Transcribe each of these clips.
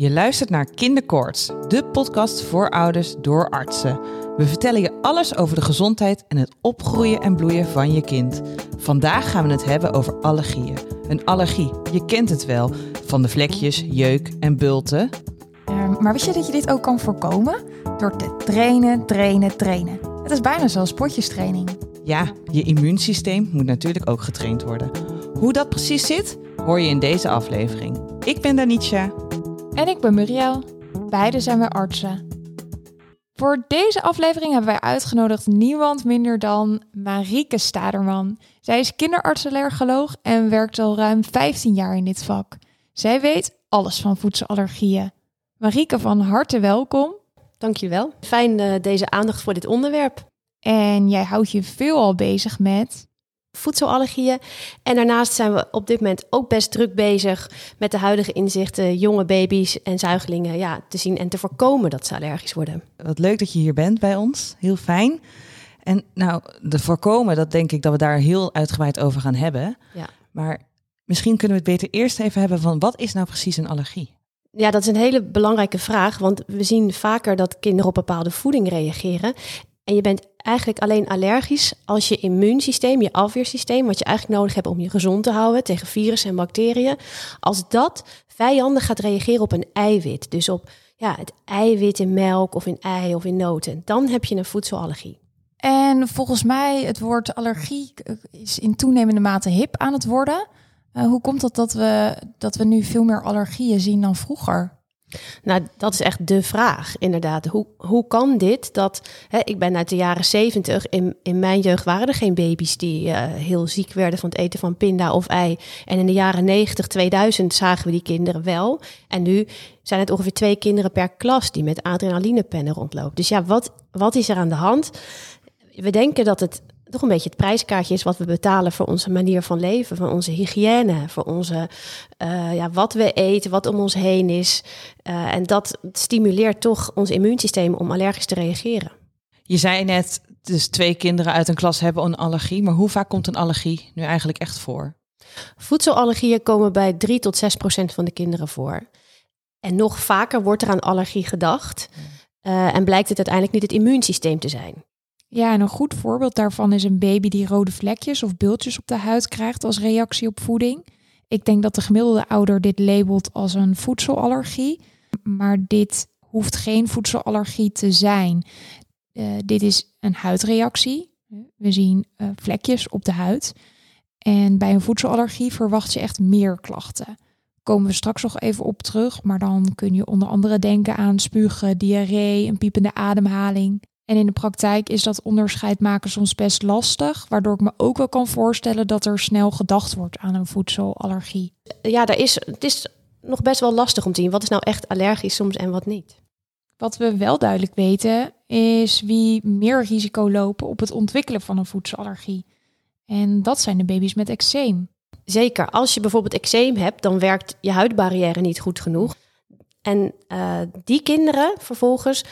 Je luistert naar Kinderkoorts, de podcast voor ouders door artsen. We vertellen je alles over de gezondheid en het opgroeien en bloeien van je kind. Vandaag gaan we het hebben over allergieën. Een allergie, je kent het wel, van de vlekjes, jeuk en bulten. Uh, maar wist je dat je dit ook kan voorkomen? Door te trainen, trainen, trainen. Het is bijna zoals sportjestraining. Ja, je immuunsysteem moet natuurlijk ook getraind worden. Hoe dat precies zit, hoor je in deze aflevering. Ik ben Danitja. En ik ben Muriel. Beide zijn we artsen. Voor deze aflevering hebben wij uitgenodigd niemand minder dan Marieke Staderman. Zij is kinderartsallergoloog en werkt al ruim 15 jaar in dit vak. Zij weet alles van voedselallergieën. Marieke, van harte welkom. Dankjewel. Fijn uh, deze aandacht voor dit onderwerp. En jij houdt je veelal bezig met voedselallergieën. En daarnaast zijn we op dit moment ook best druk bezig met de huidige inzichten jonge baby's en zuigelingen ja, te zien en te voorkomen dat ze allergisch worden. Wat leuk dat je hier bent bij ons. Heel fijn. En nou, de voorkomen, dat denk ik dat we daar heel uitgebreid over gaan hebben. Ja. Maar misschien kunnen we het beter eerst even hebben van wat is nou precies een allergie? Ja, dat is een hele belangrijke vraag, want we zien vaker dat kinderen op bepaalde voeding reageren. En je bent eigenlijk alleen allergisch als je immuunsysteem, je afweersysteem, wat je eigenlijk nodig hebt om je gezond te houden tegen virussen en bacteriën, als dat vijandig gaat reageren op een eiwit, dus op ja, het eiwit in melk of in ei of in noten, dan heb je een voedselallergie. En volgens mij, het woord allergie is in toenemende mate hip aan het worden. Uh, hoe komt het dat we, dat we nu veel meer allergieën zien dan vroeger? Nou, dat is echt de vraag, inderdaad. Hoe, hoe kan dit dat... Hè, ik ben uit de jaren zeventig. In, in mijn jeugd waren er geen baby's die uh, heel ziek werden van het eten van pinda of ei. En in de jaren 90, 2000 zagen we die kinderen wel. En nu zijn het ongeveer twee kinderen per klas die met adrenalinepennen rondlopen. Dus ja, wat, wat is er aan de hand? We denken dat het toch een beetje het prijskaartje is wat we betalen voor onze manier van leven, van onze hygiëne, voor onze, uh, ja, wat we eten, wat om ons heen is. Uh, en dat stimuleert toch ons immuunsysteem om allergisch te reageren. Je zei net, dus twee kinderen uit een klas hebben een allergie, maar hoe vaak komt een allergie nu eigenlijk echt voor? Voedselallergieën komen bij 3 tot 6 procent van de kinderen voor. En nog vaker wordt er aan allergie gedacht. Uh, en blijkt het uiteindelijk niet het immuunsysteem te zijn. Ja, en een goed voorbeeld daarvan is een baby die rode vlekjes of bultjes op de huid krijgt als reactie op voeding. Ik denk dat de gemiddelde ouder dit labelt als een voedselallergie, maar dit hoeft geen voedselallergie te zijn. Uh, dit is een huidreactie. We zien uh, vlekjes op de huid. En bij een voedselallergie verwacht je echt meer klachten. Komen we straks nog even op terug, maar dan kun je onder andere denken aan spugen, diarree, een piepende ademhaling. En in de praktijk is dat onderscheid maken soms best lastig, waardoor ik me ook wel kan voorstellen dat er snel gedacht wordt aan een voedselallergie. Ja, daar is, het is nog best wel lastig om te zien wat is nou echt allergisch soms en wat niet. Wat we wel duidelijk weten is wie meer risico lopen op het ontwikkelen van een voedselallergie. En dat zijn de baby's met eczeem. Zeker, als je bijvoorbeeld eczeem hebt, dan werkt je huidbarrière niet goed genoeg. En uh, die kinderen vervolgens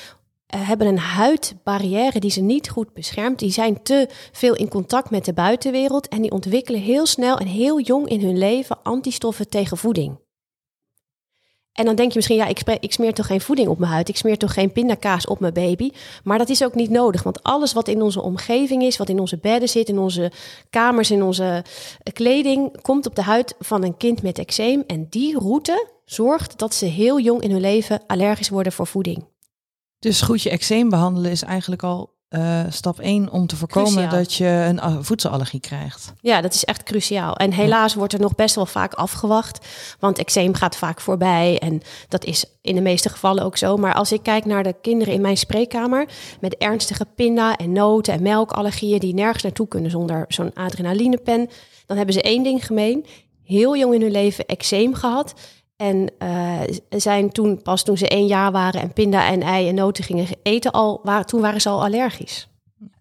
hebben een huidbarrière die ze niet goed beschermt. Die zijn te veel in contact met de buitenwereld en die ontwikkelen heel snel en heel jong in hun leven antistoffen tegen voeding. En dan denk je misschien, ja, ik, ik, smeer toch geen voeding op mijn huid, ik smeer toch geen pindakaas op mijn baby. Maar dat is ook niet nodig, want alles wat in onze omgeving is, wat in onze bedden zit, in onze kamers, in onze eh, kleding, komt op de huid van een kind met eczeem. En die route zorgt dat ze heel jong in hun leven allergisch worden voor voeding. Dus goed je eczeem behandelen is eigenlijk al uh, stap 1 om te voorkomen cruciaal. dat je een voedselallergie krijgt. Ja, dat is echt cruciaal. En helaas wordt er nog best wel vaak afgewacht, want eczeem gaat vaak voorbij en dat is in de meeste gevallen ook zo. Maar als ik kijk naar de kinderen in mijn spreekkamer met ernstige pinda en noten en melkallergieën die nergens naartoe kunnen zonder zo'n adrenalinepen, dan hebben ze één ding gemeen. Heel jong in hun leven eczeem gehad en uh, zijn toen, pas toen ze één jaar waren en pinda en ei en noten gingen eten, al, waren, toen waren ze al allergisch.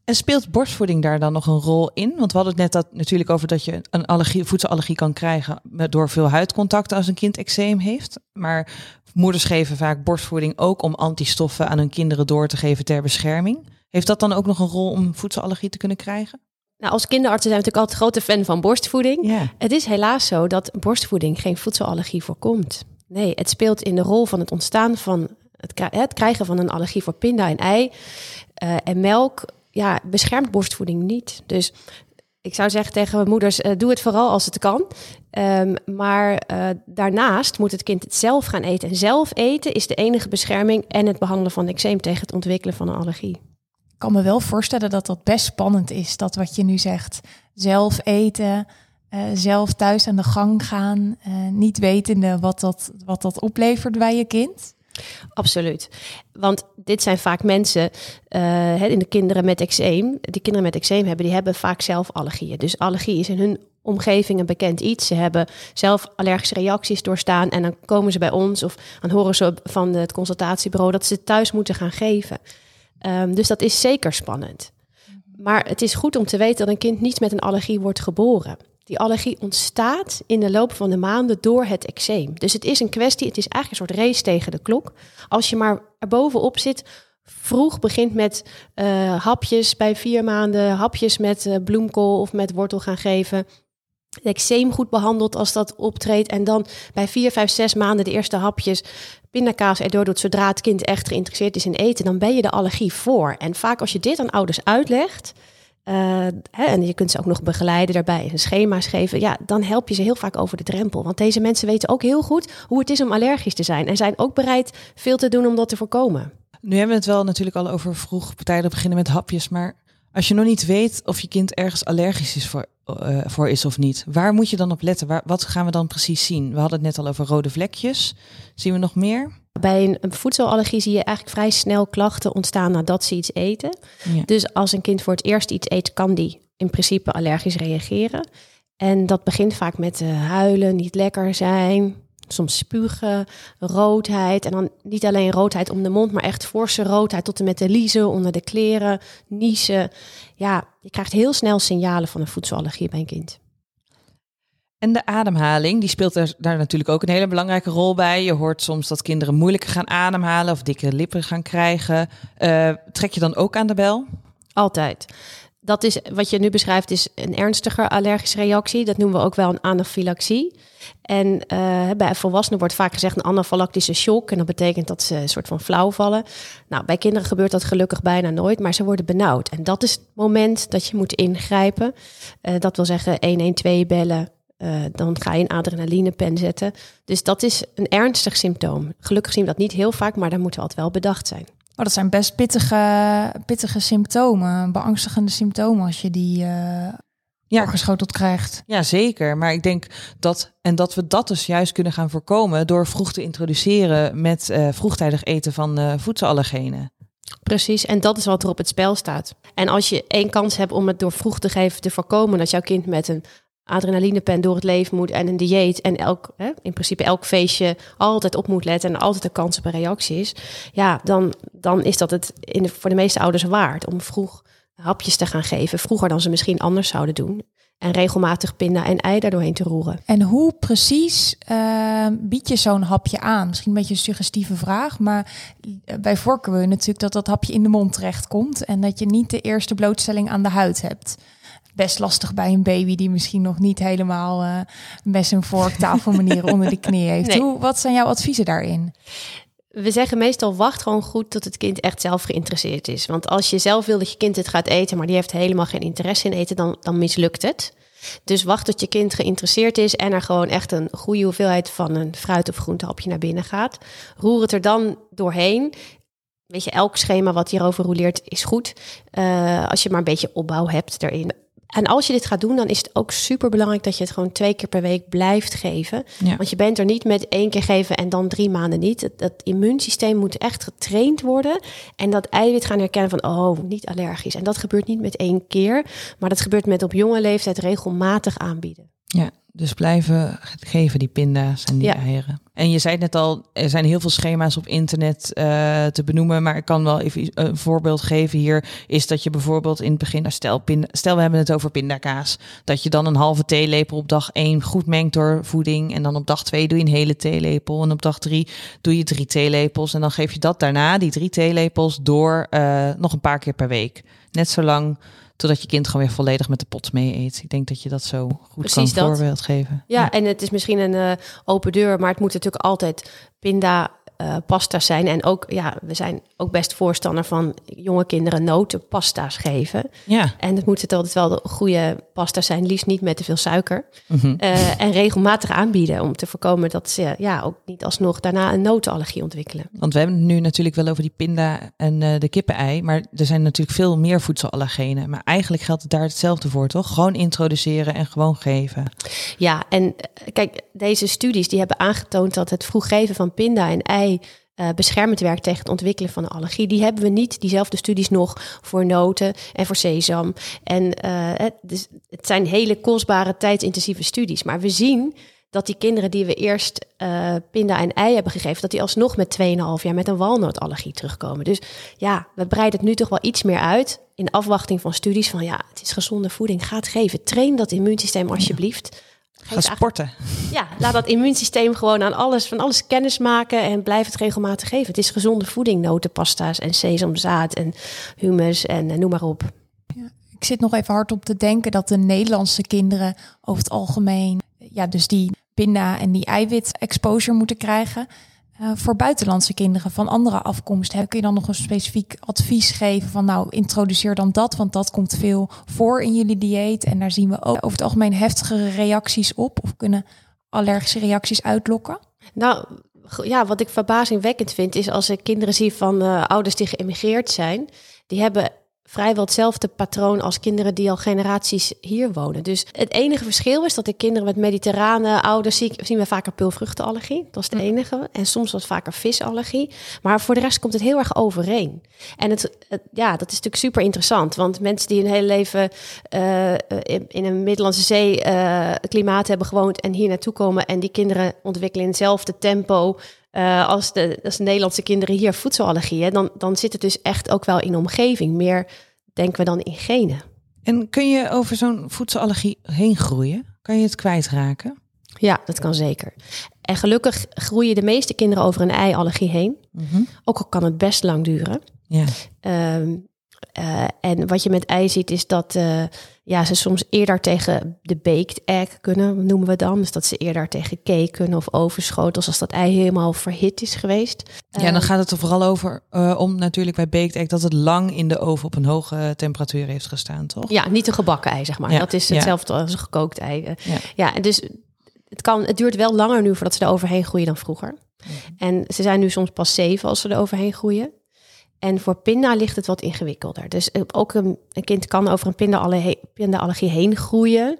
En speelt borstvoeding daar dan nog een rol in? Want we hadden het net dat, natuurlijk over dat je een allergie, voedselallergie kan krijgen door veel huidcontact als een kind eczeem heeft. Maar moeders geven vaak borstvoeding ook om antistoffen aan hun kinderen door te geven ter bescherming. Heeft dat dan ook nog een rol om voedselallergie te kunnen krijgen? Nou, als kinderartsen zijn we natuurlijk altijd grote fan van borstvoeding. Het is helaas zo dat borstvoeding geen voedselallergie voorkomt. Nee, het speelt in de rol van het ontstaan van het, het krijgen van een allergie voor pinda en ei uh, en melk. Ja, beschermt borstvoeding niet. Dus ik zou zeggen tegen moeders, uh, doe het vooral als het kan. Um, maar uh, daarnaast moet het kind het zelf gaan eten. En zelf eten is de enige bescherming en het behandelen van eczeem tegen het ontwikkelen van een allergie. Kan me wel voorstellen dat dat best spannend is, dat wat je nu zegt. Zelf eten, uh, zelf thuis aan de gang gaan, niet wetende wat dat, wat dat oplevert bij je kind. Absoluut. Want dit zijn vaak mensen, uh, in de kinderen met eczeem, die kinderen met eczeem hebben, die hebben vaak zelf allergieën. Dus allergie is in hun omgeving een bekend iets. Ze hebben zelf allergische reacties doorstaan en dan komen ze bij ons of dan horen ze van het consultatiebureau dat ze thuis moeten gaan geven. Um, dus dat is zeker spannend. Maar het is goed om te weten dat een kind niet met een allergie wordt geboren. Die allergie ontstaat in de loop van de maanden door het eczeem. Dus het is een kwestie, het is eigenlijk een soort race tegen de klok. Als je maar erbovenop zit, vroeg begint met uh, hapjes bij vier maanden, hapjes met uh, bloemkool of met wortel gaan geven. Eczeem goed behandeld als dat optreedt. En dan bij vier, vijf, zes maanden de eerste hapjes pindakaas erdoor doet zodra het kind echt geïnteresseerd is in eten, dan ben je de allergie voor. En vaak als je dit aan ouders uitlegt, uh, hè, en je kunt ze ook nog begeleiden daarbij, een schema's geven. Ja, dan help je ze heel vaak over de drempel. Want deze mensen weten ook heel goed hoe het is om allergisch te zijn. En zijn ook bereid veel te doen om dat te voorkomen. Nu hebben we het wel natuurlijk al over vroeg tijden beginnen met hapjes. Maar als je nog niet weet of je kind ergens allergisch is voor, uh, voor is of niet, waar moet je dan op letten? Waar, wat gaan we dan precies zien? We hadden het net al over rode vlekjes. Zien we nog meer? Bij een, voedselallergie zie je eigenlijk vrij snel klachten ontstaan nadat ze iets eten. Dus als een kind voor het eerst iets eet, kan die in principe allergisch reageren. En dat begint vaak met uh, huilen, niet lekker zijn, soms spugen, roodheid. En dan niet alleen roodheid om de mond, maar echt forse roodheid tot en met de liezen, onder de kleren, niezen. Ja, je krijgt heel snel signalen van een voedselallergie bij een kind. En de ademhaling, die speelt er, daar natuurlijk ook een hele belangrijke rol bij. Je hoort soms dat kinderen moeilijker gaan ademhalen of dikke lippen gaan krijgen. Uh, trek je dan ook aan de bel? Altijd. Dat is wat je nu beschrijft, is een ernstiger allergische reactie. Dat noemen we ook wel een anafylaxie. En uh, bij volwassenen wordt vaak gezegd een anafylactische shock. En dat betekent dat ze een soort van flauw vallen. Nou, bij kinderen gebeurt dat gelukkig bijna nooit, maar ze worden benauwd. En dat is het moment dat je moet ingrijpen. Uh, dat wil zeggen 112 bellen, uh, dan ga je een adrenalinepen zetten. Dus dat is een ernstig symptoom. Gelukkig zien we dat niet heel vaak, maar daar moeten we altijd wel bedacht zijn. Oh, dat zijn best pittige, pittige symptomen, beangstigende symptomen als je die uh, ja. geschoteld krijgt. Ja, zeker. Maar ik denk dat, en dat we dat dus juist kunnen gaan voorkomen door vroeg te introduceren met uh, vroegtijdig eten van uh, voedselallergenen. Precies, en dat is wat er op het spel staat. En als je één kans hebt om het door vroeg te geven te voorkomen dat jouw kind met een adrenalinepen door het leven moet en een dieet en elk, hè, in principe elk feestje altijd op moet letten en altijd een kans op een reactie is, ja, dan, dan is dat het in de, voor de meeste ouders waard om vroeg hapjes te gaan geven, vroeger dan ze misschien anders zouden doen. En regelmatig pinda en ei daardoorheen te roeren. En hoe precies uh, bied je zo'n hapje aan? Misschien een beetje een suggestieve vraag, maar bij voorkeur wil je natuurlijk dat dat hapje in de mond terechtkomt en dat je niet de eerste blootstelling aan de huid hebt best lastig bij een baby die misschien nog niet helemaal uh, mes en vork onder de knie heeft. Nee. Hoe, wat zijn jouw adviezen daarin? We zeggen meestal wacht gewoon goed tot het kind echt zelf geïnteresseerd is. Want als je zelf wil dat je kind het gaat eten, maar die heeft helemaal geen interesse in eten, dan, dan mislukt het. Dus wacht tot je kind geïnteresseerd is en er gewoon echt een goede hoeveelheid van een fruit- of groentehapje naar binnen gaat. Roer het er dan doorheen. Weet je, elk schema wat hierover roleert is goed. Uh, als je maar een beetje opbouw hebt erin. En als je dit gaat doen, dan is het ook super belangrijk dat je het gewoon twee keer per week blijft geven. Ja. Want je bent er niet met één keer geven en dan drie maanden niet. Dat immuunsysteem moet echt getraind worden. En dat eiwit gaan herkennen van, oh, niet allergisch. En dat gebeurt niet met één keer, maar dat gebeurt met op jonge leeftijd regelmatig aanbieden. Ja, dus blijven geven die pinda's en die eieren. En je zei net al, er zijn heel veel schema's op internet uh, te benoemen. Maar ik kan wel even een voorbeeld geven hier. Is dat je bijvoorbeeld in het begin, nou, stel, pinda, stel we hebben het over pindakaas. Dat je dan een halve theelepel op dag 1 goed mengt door voeding. En dan op dag 2 doe je een hele theelepel. En op dag 3 doe je drie theelepels. En dan geef je dat daarna, die drie theelepels, door uh, nog een paar keer per week. Net zolang Totdat je kind gewoon weer volledig met de pot mee eet. Ik denk dat je dat zo goed Precies kan dat. voorbeeld geven. Ja, en het is misschien een eh, open deur, maar het moet natuurlijk altijd pinda eh, pasta's zijn. En ook, ja, we zijn ook best voorstander van jonge kinderen notenpasta's geven. ja. En het moeten altijd wel de goede pasta's zijn, liefst niet met te veel suiker. Mhm. Eh, en regelmatig aanbieden om te voorkomen dat ze ja, ook niet alsnog daarna een notenallergie ontwikkelen. Want we hebben het nu natuurlijk wel over die pinda en eh, de kippenei. Maar er zijn natuurlijk veel meer voedselallergenen. Maar eigenlijk geldt het daar hetzelfde voor, toch? Gewoon introduceren en gewoon geven. Ja, en kijk, deze studies die hebben aangetoond dat het vroeg geven van pinda en ei eh, beschermend werkt tegen het ontwikkelen van een allergie. Die hebben we niet, diezelfde studies nog voor noten en voor sesam. En eh, het, dus, het zijn hele kostbare, tijdsintensieve studies. Maar we zien dat die kinderen die we eerst eh, pinda en ei hebben gegeven, dat die alsnog met 2,5 jaar met een walnootallergie terugkomen. Dus ja, we breiden het nu toch wel iets meer uit in afwachting van studies van ja, het is gezonde voeding, ga het geven. Train dat immuunsysteem alsjeblieft. Geef Ga sporten. ja, laat dat immuunsysteem gewoon aan alles, van alles kennis maken en blijf het regelmatig geven. Het is gezonde voeding, notenpasta's en sesamzaad en hummus en eh, noem maar op. Ik zit nog even hard op te denken dat de Nederlandse kinderen over het algemeen, ja, dus die pinda en die eiwit exposure moeten krijgen. Eh, voor buitenlandse kinderen van andere afkomst, hè, kun je dan nog een specifiek advies geven van nou introduceer dan dat, want dat komt veel voor in jullie dieet en daar zien we ook over het algemeen heftigere reacties op of kunnen allergische reacties uitlokken. Nou, ja, wat ik verbazingwekkend vind is als ik kinderen zie van eh, ouders die geëmigreerd zijn, die hebben vrijwel hetzelfde patroon als kinderen die al generaties hier wonen. Dus het enige verschil is dat de kinderen met mediterrane ouders zie, zien we vaker peulvruchtenallergie. Dat is het enige. En soms wat vaker visallergie. Maar voor de rest komt het heel erg overeen. En het, het- ja, dat is natuurlijk super interessant. Want mensen die hun hele leven eh, in, in een Middellandse Zee eh, klimaat hebben gewoond en hier naartoe komen en die kinderen ontwikkelen in hetzelfde tempo eh, als, de, als de Nederlandse kinderen hier voedselallergieën, dan, dan zit het dus echt ook wel in de omgeving. Meer denken we dan in genen. En kun je over zo'n voedselallergie heen groeien? Kan je het kwijtraken? Ja, dat kan zeker. En gelukkig groeien de meeste kinderen over een ei-allergie heen. Mhm. Ook al kan het best lang duren. Ja. Ehm, eh, en wat je met ei ziet is dat eh, ja, ze soms eerder tegen de baked egg kunnen, noemen we dan. Dus dat ze eerder tegen cake kunnen of overschotels als dat ei helemaal verhit is geweest. ja, dan Ehm, gaat het er vooral over eh, om natuurlijk bij baked egg dat het lang in de oven op een hoge temperatuur heeft gestaan, toch? Ja, niet een gebakken ei, zeg maar. Ja, Dat is ja. hetzelfde als een gekookt ei. Eh, Ja. Ja, en dus het, kan, het duurt wel langer nu voordat ze er overheen groeien dan vroeger. En ze zijn nu soms pas zeven als ze er overheen groeien. En voor pinda ligt het wat ingewikkelder. Dus eh, ook een, een kind kan over een pinda-allergie pinda-allergie heen groeien.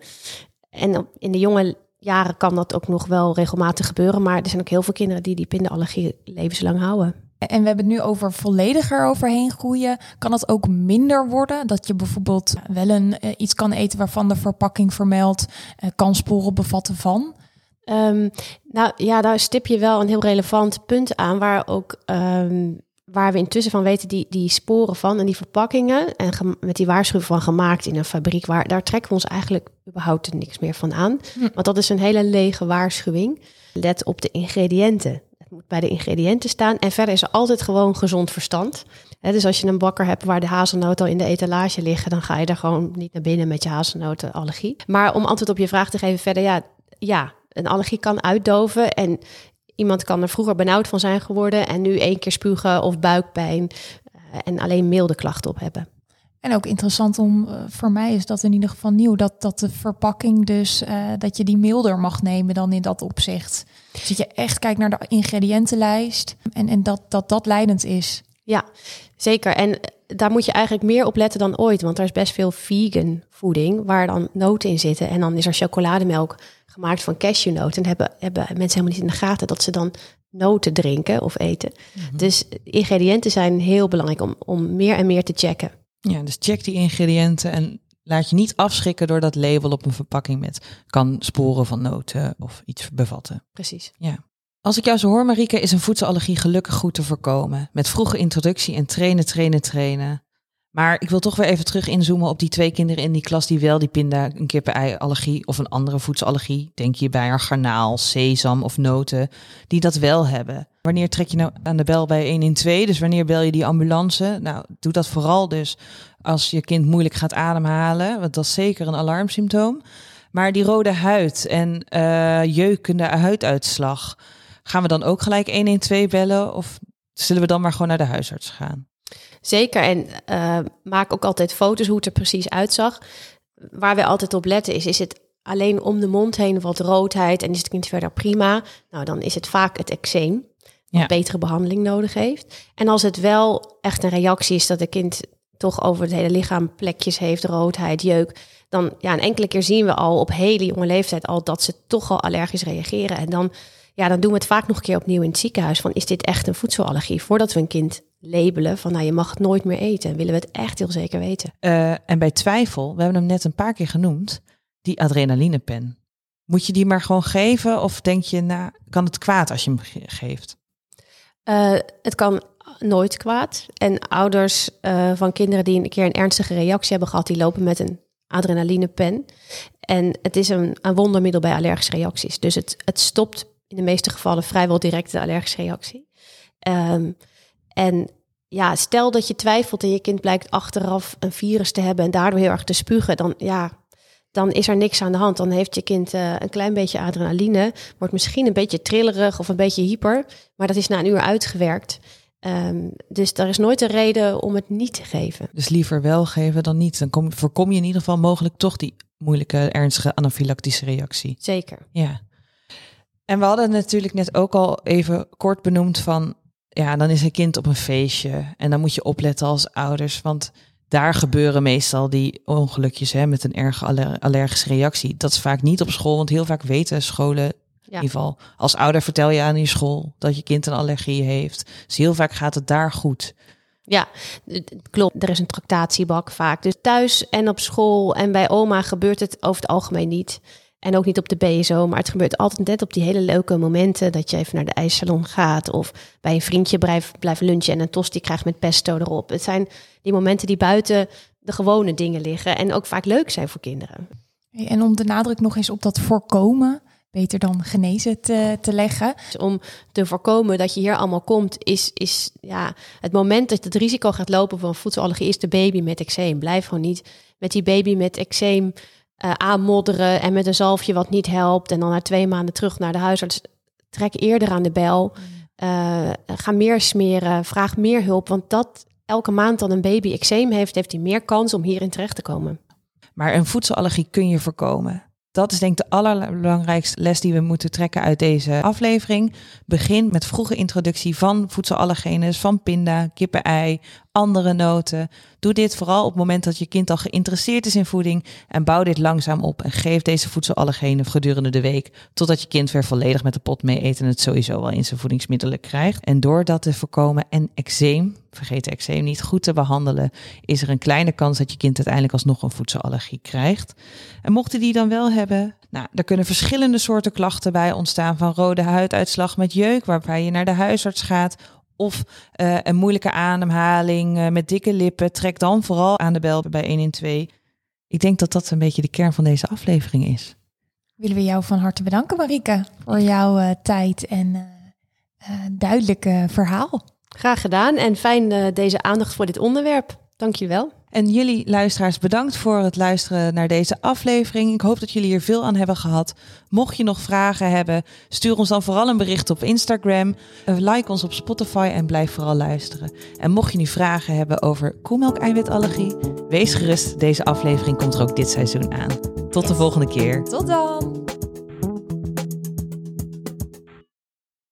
En in de jonge jaren kan dat ook nog wel regelmatig gebeuren. Maar er zijn ook heel veel kinderen die die pinda-allergie levenslang houden. En we hebben het nu over vollediger overheen groeien. Kan het ook minder worden? Dat je bijvoorbeeld wel een, eh, iets kan eten waarvan de verpakking vermeldt, eh, kan sporen bevatten van. Ehm, nou ja, daar stip je wel een heel relevant punt aan, waar ook ehm, waar we intussen van weten die, die sporen van en die verpakkingen en met die waarschuwing van gemaakt in een fabriek, waar daar trekken we ons eigenlijk überhaupt niks meer van aan, Hm. want dat is een hele lege waarschuwing. Let op de ingrediënten. Het moet bij de ingrediënten staan en verder is er altijd gewoon gezond verstand. Hè, dus als je een bakker hebt waar de hazelnoten al in de etalage liggen, dan ga je er gewoon niet naar binnen met je hazelnotenallergie. Maar om antwoord op je vraag te geven verder, ja, ja, een allergie kan uitdoven en iemand kan er vroeger benauwd van zijn geworden en nu één keer spugen of buikpijn eh, en alleen milde klachten op hebben. En ook interessant om, eh, voor mij is dat in ieder geval nieuw, dat, dat de verpakking dus, eh, dat je die milder mag nemen dan in dat opzicht. Dus dat je echt kijkt naar de ingrediëntenlijst en, en dat, dat dat leidend is. Ja, zeker. En eh, daar moet je eigenlijk meer op letten dan ooit, want er is best veel vegan voeding waar dan noten in zitten en dan is er chocolademelk gemaakt van cashewnoten en hebben, hebben mensen helemaal niet in de gaten dat ze dan noten drinken of eten. Dus ingrediënten zijn heel belangrijk om, om meer en meer te checken. Ja, dus check die ingrediënten en laat je niet afschrikken door dat label op een verpakking met kan sporen van noten of iets bevatten. Precies. Als ik jou zo hoor, Marieke, is een voedselallergie gelukkig goed te voorkomen. Met vroege introductie en trainen, trainen, trainen. Maar ik wil toch weer even terug inzoomen op die twee kinderen in die klas die wel die pinda, een kippenei-allergie of een andere voedselallergie, denk je bij een garnaal, sesam of noten, die dat wel hebben. Wanneer trek je nou aan de bel bij 112? Dus wanneer bel je die ambulance? Nou, doe dat vooral dus als je kind moeilijk gaat ademhalen, want dat is zeker een alarmsymptoom. Maar die rode huid en uh, jeukende huiduitslag, gaan we dan ook gelijk 112 bellen of zullen we dan maar gewoon naar de huisarts gaan? Zeker. En uh, maak ook altijd foto's hoe het er precies uitzag. Waar wij altijd op letten is, is het alleen om de mond heen wat roodheid en is het kind verder prima? Nou, dan is het vaak het eczeem. Wat betere behandeling nodig heeft. En als het wel echt een reactie is dat het kind toch over het hele lichaam plekjes heeft, roodheid, jeuk, dan ja, een enkele keer zien we al op hele jonge leeftijd al dat ze toch al allergisch reageren. En dan, ja, dan doen we het vaak nog een keer opnieuw in het ziekenhuis van is dit echt een voedselallergie? Voordat we een kind labelen van nou je mag het nooit meer eten. Willen we het echt heel zeker weten. Uh, en bij twijfel, we hebben hem net een paar keer genoemd, die adrenalinepen. Moet je die maar gewoon geven of denk je, nou, kan het kwaad als je hem geeft? Uh, het kan nooit kwaad. En ouders uh, van kinderen die een keer een ernstige reactie hebben gehad, die lopen met een adrenalinepen. En het is een, een wondermiddel bij allergische reacties. Dus het, het stopt in de meeste gevallen vrijwel direct de allergische reactie. Um, en ja, stel dat je twijfelt en je kind blijkt achteraf een virus te hebben en daardoor heel erg te spugen, dan ja, dan is er niks aan de hand. Dan heeft je kind uh, een klein beetje adrenaline, wordt misschien een beetje trillerig of een beetje hyper, maar dat is na een uur uitgewerkt. Um, dus er is nooit een reden om het niet te geven. Dus liever wel geven dan niet. Dan kom, voorkom je in ieder geval mogelijk toch die moeilijke, ernstige anafylactische reactie. Zeker. Ja. En we hadden natuurlijk net ook al even kort benoemd van ja, dan is een kind op een feestje. En dan moet je opletten als ouders. Want daar gebeuren meestal die ongelukjes hè, met een erge allergische reactie. Dat is vaak niet op school, want heel vaak weten scholen. In ieder geval, als ouder vertel je aan je school dat je kind een allergie heeft. Dus heel vaak gaat het daar goed. Ja, klopt. Er is een tractatiebak vaak. Dus thuis en op school en bij oma gebeurt het over het algemeen niet. En ook niet op de BSO, maar het gebeurt altijd net op die hele leuke momenten dat je even naar de ijssalon gaat of bij een vriendje blijft, blijft lunchen en een tosti krijgt met pesto erop. Het zijn die momenten die buiten de gewone dingen liggen en ook vaak leuk zijn voor kinderen. En om de nadruk nog eens op dat voorkomen, beter dan genezen te, te leggen. Dus om te voorkomen dat je hier allemaal komt, is, is ja, het moment dat het risico gaat lopen van voedselallergie is de baby met eczeem. Blijf gewoon niet met die baby met eczeem uh, aanmodderen en met een zalfje wat niet helpt. En dan na twee maanden terug naar de huisarts. Trek eerder aan de bel. Uh, ga meer smeren. Vraag meer hulp. Want dat elke maand dan een baby eczeem heeft, heeft hij meer kans om hierin terecht te komen. Maar een voedselallergie kun je voorkomen. Dat is denk ik de allerbelangrijkste les die we moeten trekken uit deze aflevering. Begin met vroege introductie van voedselallergenes, van pinda, kippen-ei, andere noten. Doe dit vooral op het moment dat je kind al geïnteresseerd is in voeding en bouw dit langzaam op en geef deze voedselallergenen gedurende de week totdat je kind weer volledig met de pot mee eet en het sowieso wel in zijn voedingsmiddelen krijgt. En door dat te voorkomen en eczeem, vergeet eczeem niet, goed te behandelen, is er een kleine kans dat je kind uiteindelijk alsnog een voedselallergie krijgt. En mochten die dan wel hebben, nou, er kunnen verschillende soorten klachten bij ontstaan van rode huiduitslag met jeuk, waarbij je naar de huisarts gaat of uh, een moeilijke ademhaling uh, met dikke lippen, trek dan vooral aan de bel bij 112. Ik denk dat dat een beetje de kern van deze aflevering is. Willen we jou van harte bedanken, Marike, voor jouw uh, tijd en duidelijke verhaal. Graag gedaan en fijn deze aandacht voor dit onderwerp. Dank je wel. En jullie luisteraars, bedankt voor het luisteren naar deze aflevering. Ik hoop dat jullie hier veel aan hebben gehad. Mocht je nog vragen hebben, stuur ons dan vooral een bericht op Instagram. Eh, like ons op Spotify en blijf vooral luisteren. En mocht je nu vragen hebben over koemelk-eiwitallergie, wees gerust. Deze aflevering komt er ook dit seizoen aan. Tot de volgende keer. Tot dan.